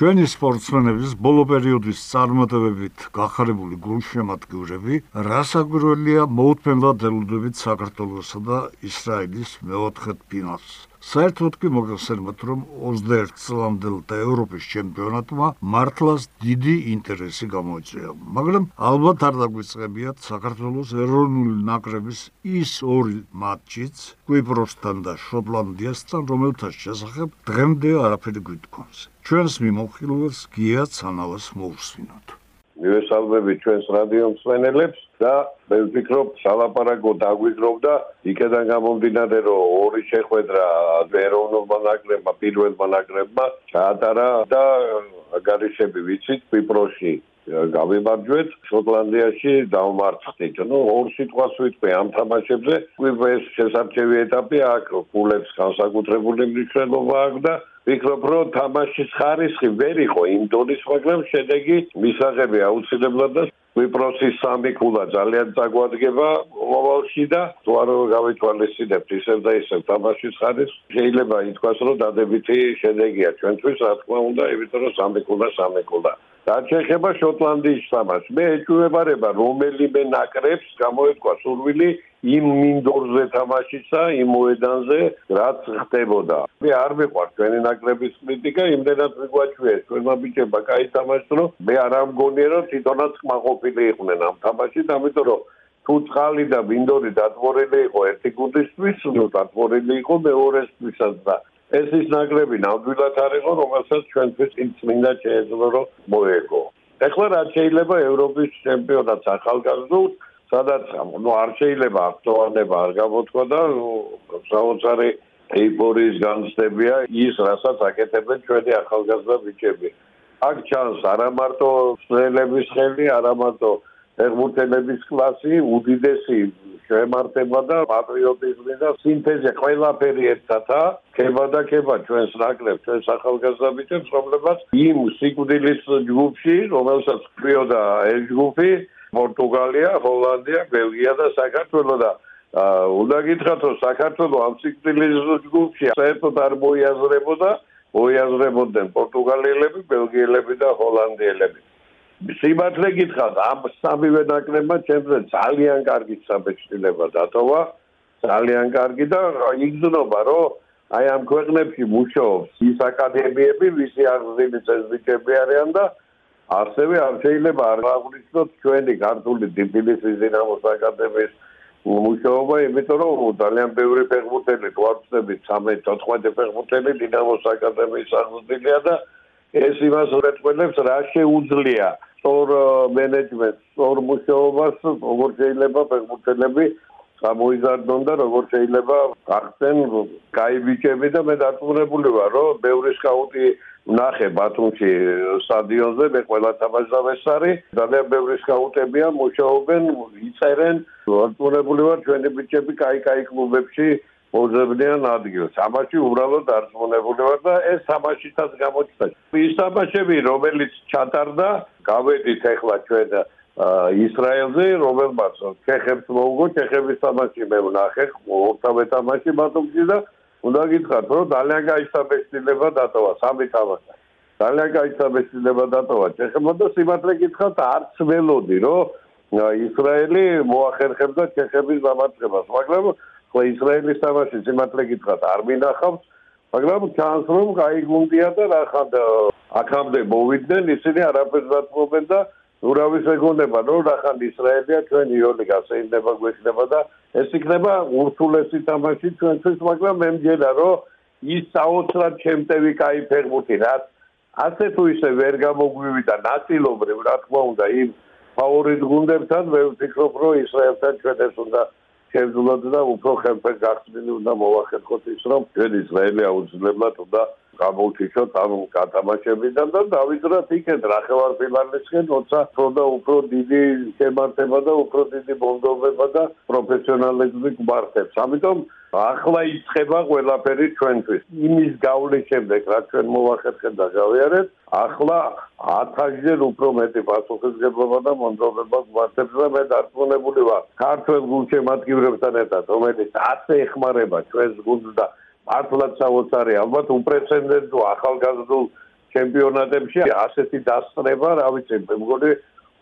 ჩვენი სპორტსმენების ბოლო პერიოდის წარმატებებით გახარებული გულშემატკივრები რასაკვირველია მოუთმენლად ელოდებით საქართველოსა და ისრაელის მეოთხედ ფინალს. საერთოდ კი მოგახსენებთ, რომ 21 წლამდელ და ევროპის ჩემპიონატმა მართლაც დიდი ინტერესი გამოიწვია, მაგრამ ალბათ არ დაგვიწყებიათ საქართველოს ეროვნული ნაკრების ის ორი მატჩიც, კვიპროსთან და შოტლანდიასთან, რომელთა შესახებ დღემდე არაფერი გვიტკონს. ჩვენს მიმოხილველს გია ცანავას მოусვინოთ. მივესალმები ჩვენს რადიო მსმენელებს და მე ვფიქრობ სალაპარაკო დაგვიგროვდა იქიდან გამომდინარე რომ ორი შეხვედრა ეროვნულმა ნაკრებმა პირველმა ნაკრებმა ჩაატარა და გარიშები ვიცით კვიპროსში გავიმარჯვეთ შოტლანდიაში დავმარცხდით. ნუ ორ სიტყვას ვიტყვი ამ თამაშებზე. კვიპროს შესაძლებელი ეტაპი აქ ფულებს განსაკუთრებული მნიშვნელობა აქვს და ვფიქრობ, რომ თამაშის ხარისხი ვერ იყო იმ დონის, მაგრამ შედეგი მისაღები აუცილებლად და კვიპროსის სამი ქულა ძალიან წაგვადგება მოვალში და თუ არ გავითვალისწინებთ ისევ და ისევ თამაშის ხარისხი შეიძლება ითქვას, რომ დადებითი შედეგია. ჩვენთვის, რა თქმა უნდა, იმიტომ რომ სამი ქულა სამი ქულა დაჩეხება შოტლანდიის თამაშს. მე ეჭვებარება რომელიმე ნაკრებს გამოეთქვა სურვილი იმ მინდორზე თამაშისა, იმ მოედანზე, რაც ხდებოდა. მე არ მეყვარს ჩვენი ნაკრების კრიტიკა, იმდენად მიგვაჩვია ჩვენმა ბიჭებმა კაი თამაშს, რომ მე არ ამგონია რომ თვითონაც კმაყოფილი იყვნენ ამ თამაშით, ამიტომ რომ თუ წყალი და მინდორი დათმორილი იყო ერთი გუნდისთვის, ნუ დათმორილი იყო მეორესთვისაც და ეს ის ნაკრები ნამდვილად არ იყო, რომელსაც ჩვენთვის წმინდა შეეძლო რომ მოეგო. ეხლა რა შეიძლება ევროპის ჩემპიონატს ახალგაზრდულ სადაც ნუ არ შეიძლება აქტუალება არ გამოთქვა და საოცარი ეიფორიის განცდებია ის რასაც აკეთებენ ჩვენი ახალგაზრდა ბიჭები აქ ჩანს არა მარტო სტრელების ხელი არა მარტო ფეხბურთელების კლასი უდიდესი შემართება და პატრიოტიზმი და სინთეზი ყველაფერი ერთათა ქება და ქება ჩვენს ნაკრებს ჩვენს ახალგაზრდა ბიჭებს რომლებსაც იმ სიკვდილის ჯგუფში რომელსაც ქვიოდა ეს ჯგუფი პორტუგალია, ჰოლანდია, ბელგია და საქართველო და უნდა გითხრათ რომ საქართველო ამ ციკლის ჯგუფში საერთოდ არ მოიაზრებოდა, მოიაზრებოდნენ პორტუგალიელები, ბელგიელები და ჰოლანდიელები. სიმართლე გითხრათ, ამ სამივე ნაკრებმა ჩემზე ძალიან კარგი საბეჭდილება დატოვა, ძალიან კარგი და იგზნობა რომ აი ამ ქვეყნებში მუშაობს ის აკადემიები, ვისი აღზრდილი წესბიჭები არიან და ასევე არ შეიძლება არ აღნიშნოთ ჩვენი ქართული დიპილისის დინამოს აკადემიის მუშაობა, იმიტომ რომ ძალიან ბევრი ფეხბურთელი თვალწები 13-14 ფეხბურთელი დინამოს აკადემიის აღზრდილია და ეს იმას ურეთყველებს რა შეუძლია სწორ მენეჯმენტს, სწორ მუშაობას, როგორ შეიძლება ფეხბურთელები გამოიზარდონ და როგორ შეიძლება გახდნენ კაი ბიჭები და მე დარწმუნებული ვარ რომ ბევრი სკაუტი ნახე ბათუმში სტადიონზე მე ყველა თამაშს არის. ძალიან ბევრი სკაუტებია მუშაობენ იწერენ. დარწმუნებული ვარ ჩვენი ბიჭები კაი კაი კლუბებში მოძებნიან ადგილს. ამაში უბრალოდ დარწმუნებული ვარ და ეს თამაშითაც გამოჩნდა. ის თამაშები რომელიც ჩატარდა, გავედით ახლა ჩვენ ისრაელზე, რომელმაც ჩეხებს მოუგო, ჩეხების თამაში მე ვნახე, ორთავე თამაში ბათუმში და უნდა გითხრათ, რომ ძალიან კაი საბეჭდილება დატოვა სამი თამაში. ძალიან კაი საბეჭდილება დატოვა ჩეხებმა და სიმართლე გითხრათ, არც ველოდი, რომ ისრაელი მოახერხებდა ჩეხების დამარცხებას, მაგრამ ხო ისრაელის თამაში სიმართლე გითხრათ, არ მინახავს, მაგრამ ჩანს რომ კაი გუნდია და რა ხანდა აქამდე მოვიდნენ, ისინი არაფერს დათმობენ და ურავის ეგონება რომ რახან ისრაელია ჩვენ იოლიკა შეიძლება გვექნება და ეს იქნება ურთულესი თამაში ჩვენთვის მაგრამ მე მგენა რომ ის საოცრად ჩემტევი кай ფეხბურთი რაც ასე თუ ისე ვერ გამოგვივიდა ნაწილობრივ რა თქმა უნდა იმ ფავორიტ გუნდებთან მე ვფიქრობ რომ ისრაელთან ჩვენ ეს უნდა შევძლოთ და უფრო ხელფეხ გახსნილი უნდა მოვახერხოთ ის რომ ჩვენ ისრაელი აუცილებლად უნდა გამოვთიშოთ ამ კატამაშებიდან და დავიძრათ იქეთ რახევარ ფინალისკენ, როცა თორდა უფრო დიდი შემართება და უფრო დიდი ბონდობება და პროფესიონალიზმი გვართებს. ამიტომ ახლა იწყება ყველაფერი ჩვენთვის. იმის გავლის შემდეგ, რაც ჩვენ მოვახერხეთ და გავიარეთ, ახლა 1000-ჯერ უფრო მეტი პასუხისგებლობა და მონდობება გვართებს და მე დარწმუნებული ვარ, ქართულ გულშემატკივრებთან ერთად, რომელიც ასე ეხმარება ჩვენს გუნდს და მართლაც საოცარი ალბათ უპრეცედენტო ახალგაზრდულ ჩემპიონატებში ასეთი დასწრება, რა ვიცი, მეგონი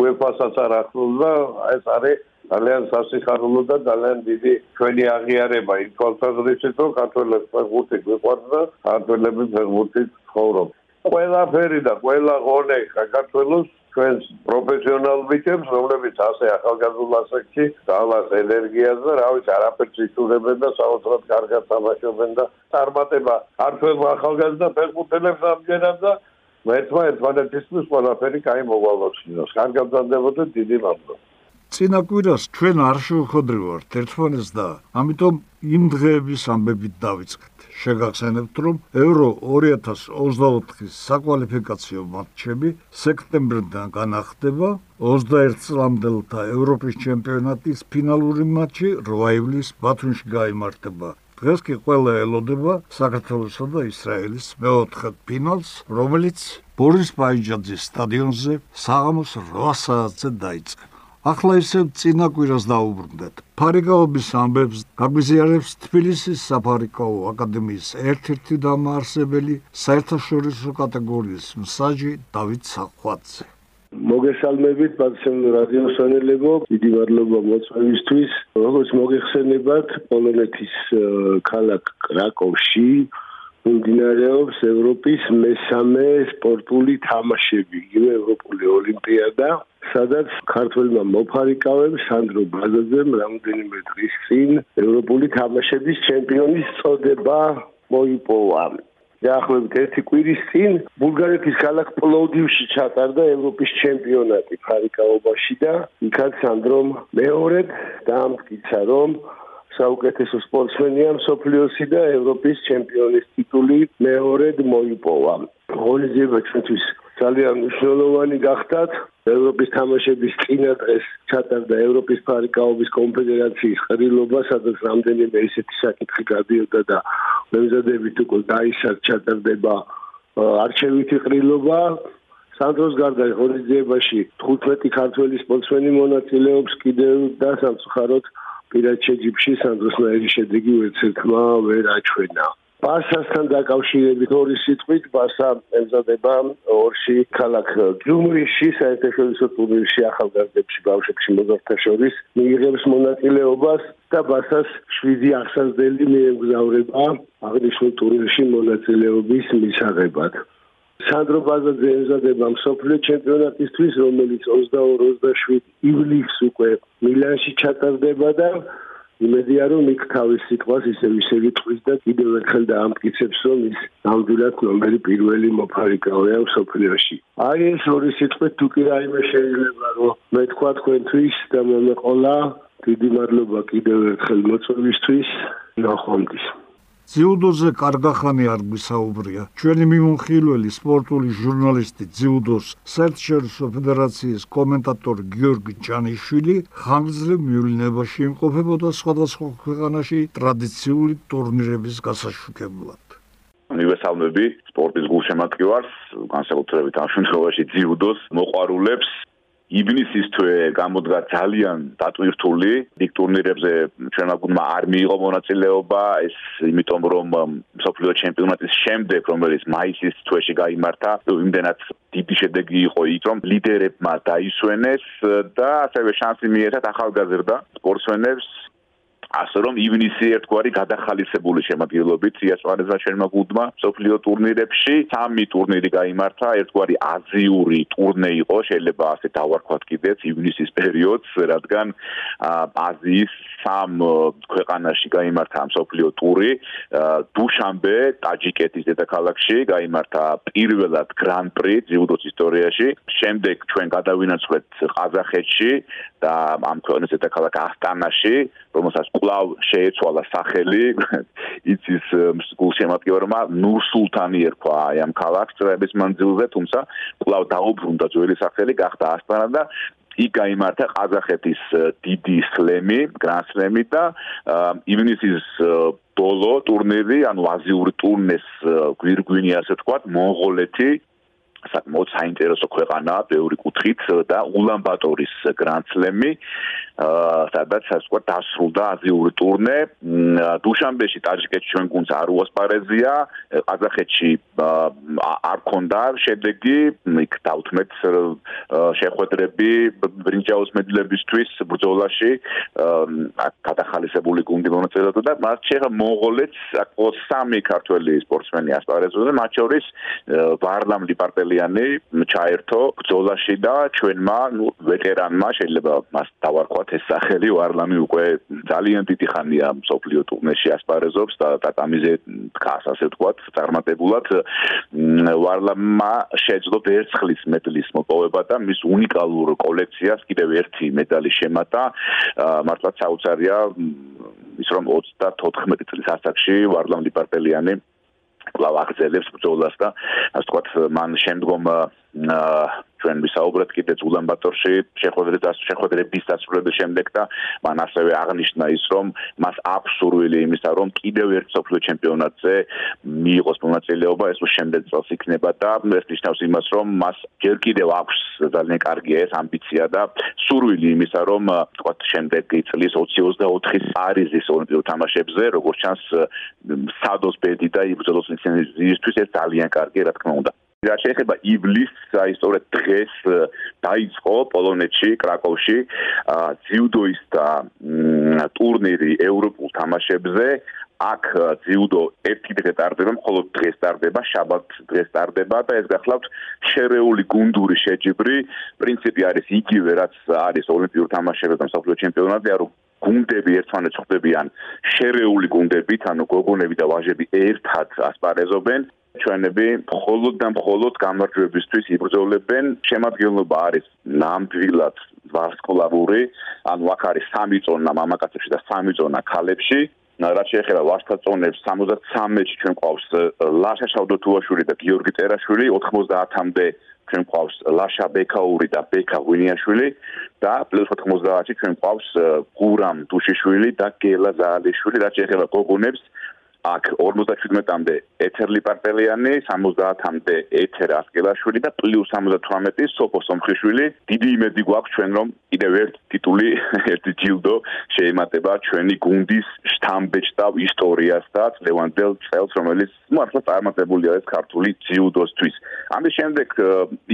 UEFA-საც არ ახლდა, ეს არის ძალიან სასიხარულო და ძალიან დიდი ჩვენი აღიარება იმ თვალსაზრისით, რომ ქართველებს ფეხბურთი გვიყვარს და ქართველები ფეხბურთით ცხოვრობენ. ყველაფერი და ყველა ღონე საქართველოს ჩვენს პროფესიონალ ბიჭებს, რომლებიც ასე ახალგაზრდა ასაკში დაალას ენერგიას და რა ვიცი, არაფერს იცურებენ და საოცრად კარგად თამაშობენ და წარმატება ქართველ ახალგაზრდა ფეხბურთელებს ამჯერად და ერთმა ერთმანეთისთვის ყველაფერი კაი მოვალოჩინოს. კარგად გძანდებოდეთ, დიდი მადლობა. წინა კვირას ჩვენ არ შევხვდრივართ ერთმანეთს და ამიტომ იმ დღეების ამბებით დავიწყეთ. შეგახსენებთ, რომ ევრო 2024-ის საკვალიფიკაციო მატჩები სექტემბრიდან განახდება 21 წლამდელთა ევროპის ჩემპიონატის ფინალური მატჩი 8 ივლისს ბათუმში გამართება. დღეს კი ყველა ელოდება საქართველოსა და ისრაელის მეოთხე ფინალს, რომელიც ბორის ბაიჯაძის სტადიონზე საღამოს 8 საათზე დაიწყება. ახლა ისევ წინა კვირას დაუბრუნდეთ. ფარიკაობის ამბებს გაგვიზიარებს თბილისის საფარიკაო აკადემიის ერთ-ერთი დამაარსებელი საერთაშორისო კატეგორიის მსაჯი დავით სახვაძე. მოგესალმებით პატსემნო რადიოსანელებო, დიდი მადლობა მოწვევისთვის. როგორც მოგეხსენებათ, პოლონეთის ქალაქ კრაკოვში მიმდინარეობს ევროპის მესამე სპორტული თამაშები, იგივე ევროპული ოლიმპიადა. სადაც ქართველმა მოფარიკავემ სანდრო ბაზაძემ რამდენიმე დღის წინ ევროპული თამაშების ჩემპიონის წოდება მოიპოვა. დაახლოებით ერთი კვირის წინ ბულგარეთის ქალაქ პლოდივში ჩატარდა ევროპის ჩემპიონატი ფარიკაობაში და იქაც სანდრომ მეორედ დაამტკიცა რომ საუკეთესო სპორტსმენია მსოფლიოსი და ევროპის ჩემპიონის ტიტული მეორედ მოიპოვა. ღონისძიება ჩვენთვის ძალიან მნიშვნელოვანი გახდათ. ევროპის თამაშების წინა დღეს ჩატარდა ევროპის ფარიკაობის კონფედერაციის ყრილობა, სადაც რამდენიმე ისეთი საკითხი გადიოდა და მემზადებით უკვე დაიშალ ჩატარდება არჩევითი ყრილობა. სანდროს გარდა ღონისძიებაში 15 ქართველი სპორტსმენი მონაწილეობს კიდევ და სამწუხაროდ პირად შეჯიბში სანდროს ნაირი შედეგი ვერცერთმა ვერ აჩვენა. ბასასთან დაკავშირებით ორი სიტყვით ბასა ემზადება ორში ქალაქ ჯუმრიში საერთაშორისო ტურნირში ახალგაზრდებში ბავშვებში მოზარდთა შორის მიიღებს მონაწილეობას და ბასას შვიდი აღსაზრდელი მიემგზავრება აღნიშნულ ტურნირში მონაწილეობის მისაღებად სანდრო ბაზაძე ემზადება მსოფლიო ჩემპიონატისთვის რომელიც 22-27 ივლისს უკვე მილანში ჩატარდება და იმედია რომ იქ თავის სიტყვას ისე ისე ვიტყვის და კიდევ ერთხელ დაამტკიცებს რომ ის ნამდვილად ნომერი პირველი მოფარიკავია მსოფლიოში. აი ეს ორი სიტყვით თუ კი რაიმე შეიძლება რომ მე თქვა თქვენთვის და მე მეყოლა დიდი მადლობა კიდევ ერთხელ მოწვევისთვის ნახვამდის. ძიუდოზე კარგახანი არ გვისაუბრია. ჩვენი მიმოხილველი სპორტული ჟურნალისტი ძიუდოს საერთაშორისო ფედერაციის კომენტატორი გიორგი ჯანიშვილი ხანგრძლივ მიულინებაში იმყოფებოდა სხვადასხვა ქვეყანაში ტრადიციული ტურნირების გასაშუქებლად. უნივერსალები სპორტის გულშემატკივარს, განსაკუთრებით ამ შემთხვევაში ძიუდოს მოყვარულებს ივნისის თვე გამოდგა ძალიან დატვირთული. დიდ ტურნირებზე ჩვენმა გუნდმა არ მიიღო მონაწილეობა. ეს იმიტომ რომ სოფლიო ჩემპიონატის შემდეგ რომელიც მაისის თვეში გამართა იმდენად დიდი შედეგი იყო იქ რომ ლიდერებმა დაისვენეს და ასევე შანსი მიეცათ ახალგაზრდა სპორტსმენებს ასე რომ ივნისი ერთგვარი გადახალისებული შემოგვიელობით იასვანესა ჩვენმა გუნდმა სოფლიო ტურნირებში. სამი ტურნირი გამართა ერთგვარი აზიური ტურნე იყო. შეიძლება ასე დავარქვათ კიდეც ივნისის პერიოდს რადგან აზიის სამ ქვეყანაში გამართა სოფლიო ტური. დუშანბე ტაჯიკეთის დედაქალაქში გამართა პირველად გრან-პრი ძიუდოს ისტორიაში. შემდეგ ჩვენ გადავინაცვლეთ ყაზახეთში და ამ ქვეყნის დედაქალაქ ასტანაში რომელსაც კლავ შეეცვალა სახელი. იცის გულშემატკივრმა ნურსულთანი ერქვა აი ამ ქალაქს წრების მანძილზე თუმცა კლავ დაუბრუნდა ძველი სახელი გახდა ასტანა და იქ გამართა ყაზახეთის დიდი სლემი, გრან-სლემი და ივნისის ბოლო ტურნირი, ანუ აზიური ტურნეს გვირგვინი ასე თქვა, მონღოლეთი საკმაოდ საინტერესო ქვეყანაა ბევრი კუთხით და ულანბატორის გრანდსლემი სადაც ასე ვთქვათ დასრულდა აზიური ტურნე. დუშანბეში ტაჯიკეთში ჩვენ გუნდს არ უასპარეზია. ყაზახეთში არ ქონდა შედეგი იქ დაუთმეთ შეხვედრები ბრინჯაოს მედლებისთვის ბრძოლაში. გადახალისებული გუნდი მონაწილეობდა და მათ შეეხა მონღოლეთს სამი ქართველი სპორტსმენი ასპარეზობდა მათ შორის ვარლამ გალიანი ჩაერთო ბრძოლაში და ჩვენმა ნუ ვეტერანმა შეიძლება მას დავარქვათ ეს სახელი ვარლამი უკვე ძალიან დიდი ხანია მსოფლიო ტურნეში ასპარეზობს და ტატამიზე დგას ასე ვთქვათ წარმატებულად. ვარლამმა შეძლო ვერცხლის მედლის მოპოვება და მის უნიკალურ კოლექციას კიდევ ერთი მედალი შემატა. მართლაც საოცარია ის რომ 34 წლის ასაკში ვარლამ ლიპარტელიანი კვლავ აგრძელებს ბრძოლას და ასე ვთქვათ მან შემდგომ ჩვენ ვისაუბრეთ კიდეც ულანბატორში შეხვედრის შეხვედრების დასრულების შემდეგ და მან ასევე აღნიშნა ის რომ მას აქვს სურვილი იმისა რომ კიდევ ერთ სოფლიო ჩემპიონატზე მიიღოს მონაწილეობა ეს შემდეგ წელს იქნება და ეს ნიშნავს იმას რომ მას ჯერ კიდევ აქვს ძალიან კარგი ეს ამბიცია და სურვილი იმისა რომ თქვა შემდეგი წლის 2024 პარიზის ოლიმპიურ თამაშებზე როგორც ჩანს სადოს ბედი და იბრძოლოს ლიცენზიისთვის ეს ძალიან კარგი რა თქმა უნდა რა შეიძლება ივლისს აი სწორედ დღეს დაიწყო პოლონეთში კრაკოვში ძიუდოისტა ტურნირი ევროპულ თამაშებზე აქ ძიუდო ერთი დღე ტარდება, მხოლოდ დღეს ტარდება, შაბათ დღეს ტარდება და ეს გახლავთ შერეული გუნდური შეჯიბრი. პრინციპი არის იგივე, რაც არის ოლიმპიურ თამაშებებზე და საფრთხე ჩემპიონატზე, რომ გუნდები ერთმანეთს ხვდებიან შერეული გუნდებით, ანუ გოგონები და ვაჟები ერთად ასპარეზობენ. ჩვენები მხოლოდ და მხოლოდ გამარჯვებისთვის იბრძოლებენ. შემადგენლობა არის ნამდვილად ვარსკვლავური, ანუ აქ არის სამი წონა მამაკაცებში და სამი წონა ქალებში. რაც შეეხება ვარსკვლავებს 73-ში ჩვენ ყავს ლაშა შავდოთუაშვილი და გიორგი წერაშვილი, 90-მდე ჩვენ ყავს ლაშა ბექაური და ბექა ღვინიაშვილი და პლუს 90-ში ჩვენ ყავს გურამ დუშიშვილი და გელა ზაალიშვილი, რაც შეეხება გოგონებს აქ 57-მდე ეთერლი პარტელიანი, 70-მდე ეთერ ასკელაშვილი და პლუს 78 სოფო სომხიშვილი. დიდი იმედი გვაქვს ჩვენ რომ კიდევ ერთ ტიტული, ერთი ჯილდო შეემატება ჩვენი გუნდის შთამბეჭდავ ისტორიას და ლევანდელ წელს, რომელიც მართლა წარმატებულია ეს ქართული ჯილდოსთვის. ამის შემდეგ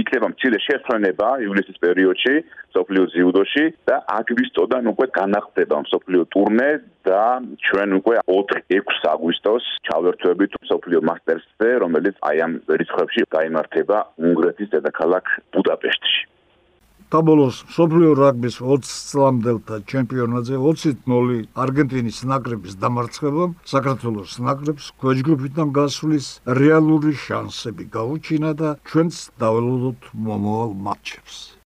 იქნება მცირე შესწრება ივლისის პერიოდში სოფლიო ჯილდოში და აგვისტოდან უკვე განახდება სოფლიო ტურნე და ჩვენ უკვე 4-6 აგვისტოს ჩავერთვებით სოფლიო მასტერსზე, რომელიც აი ამ რიცხვებში გამართება უნგრეთის დედაქალაქ ბუდაპეშტში. დაბოლოს სოფლიო რაგბის 20 წლამდელთა ჩემპიონატზე 20-0 არგენტინის ნაკრების დამარცხებამ საქართველოს ნაკრებს ქვეჯგუფიდან გასვლის რეალური შანსები გაუჩინა და ჩვენც დაველოდოთ მომავალ მატჩებს.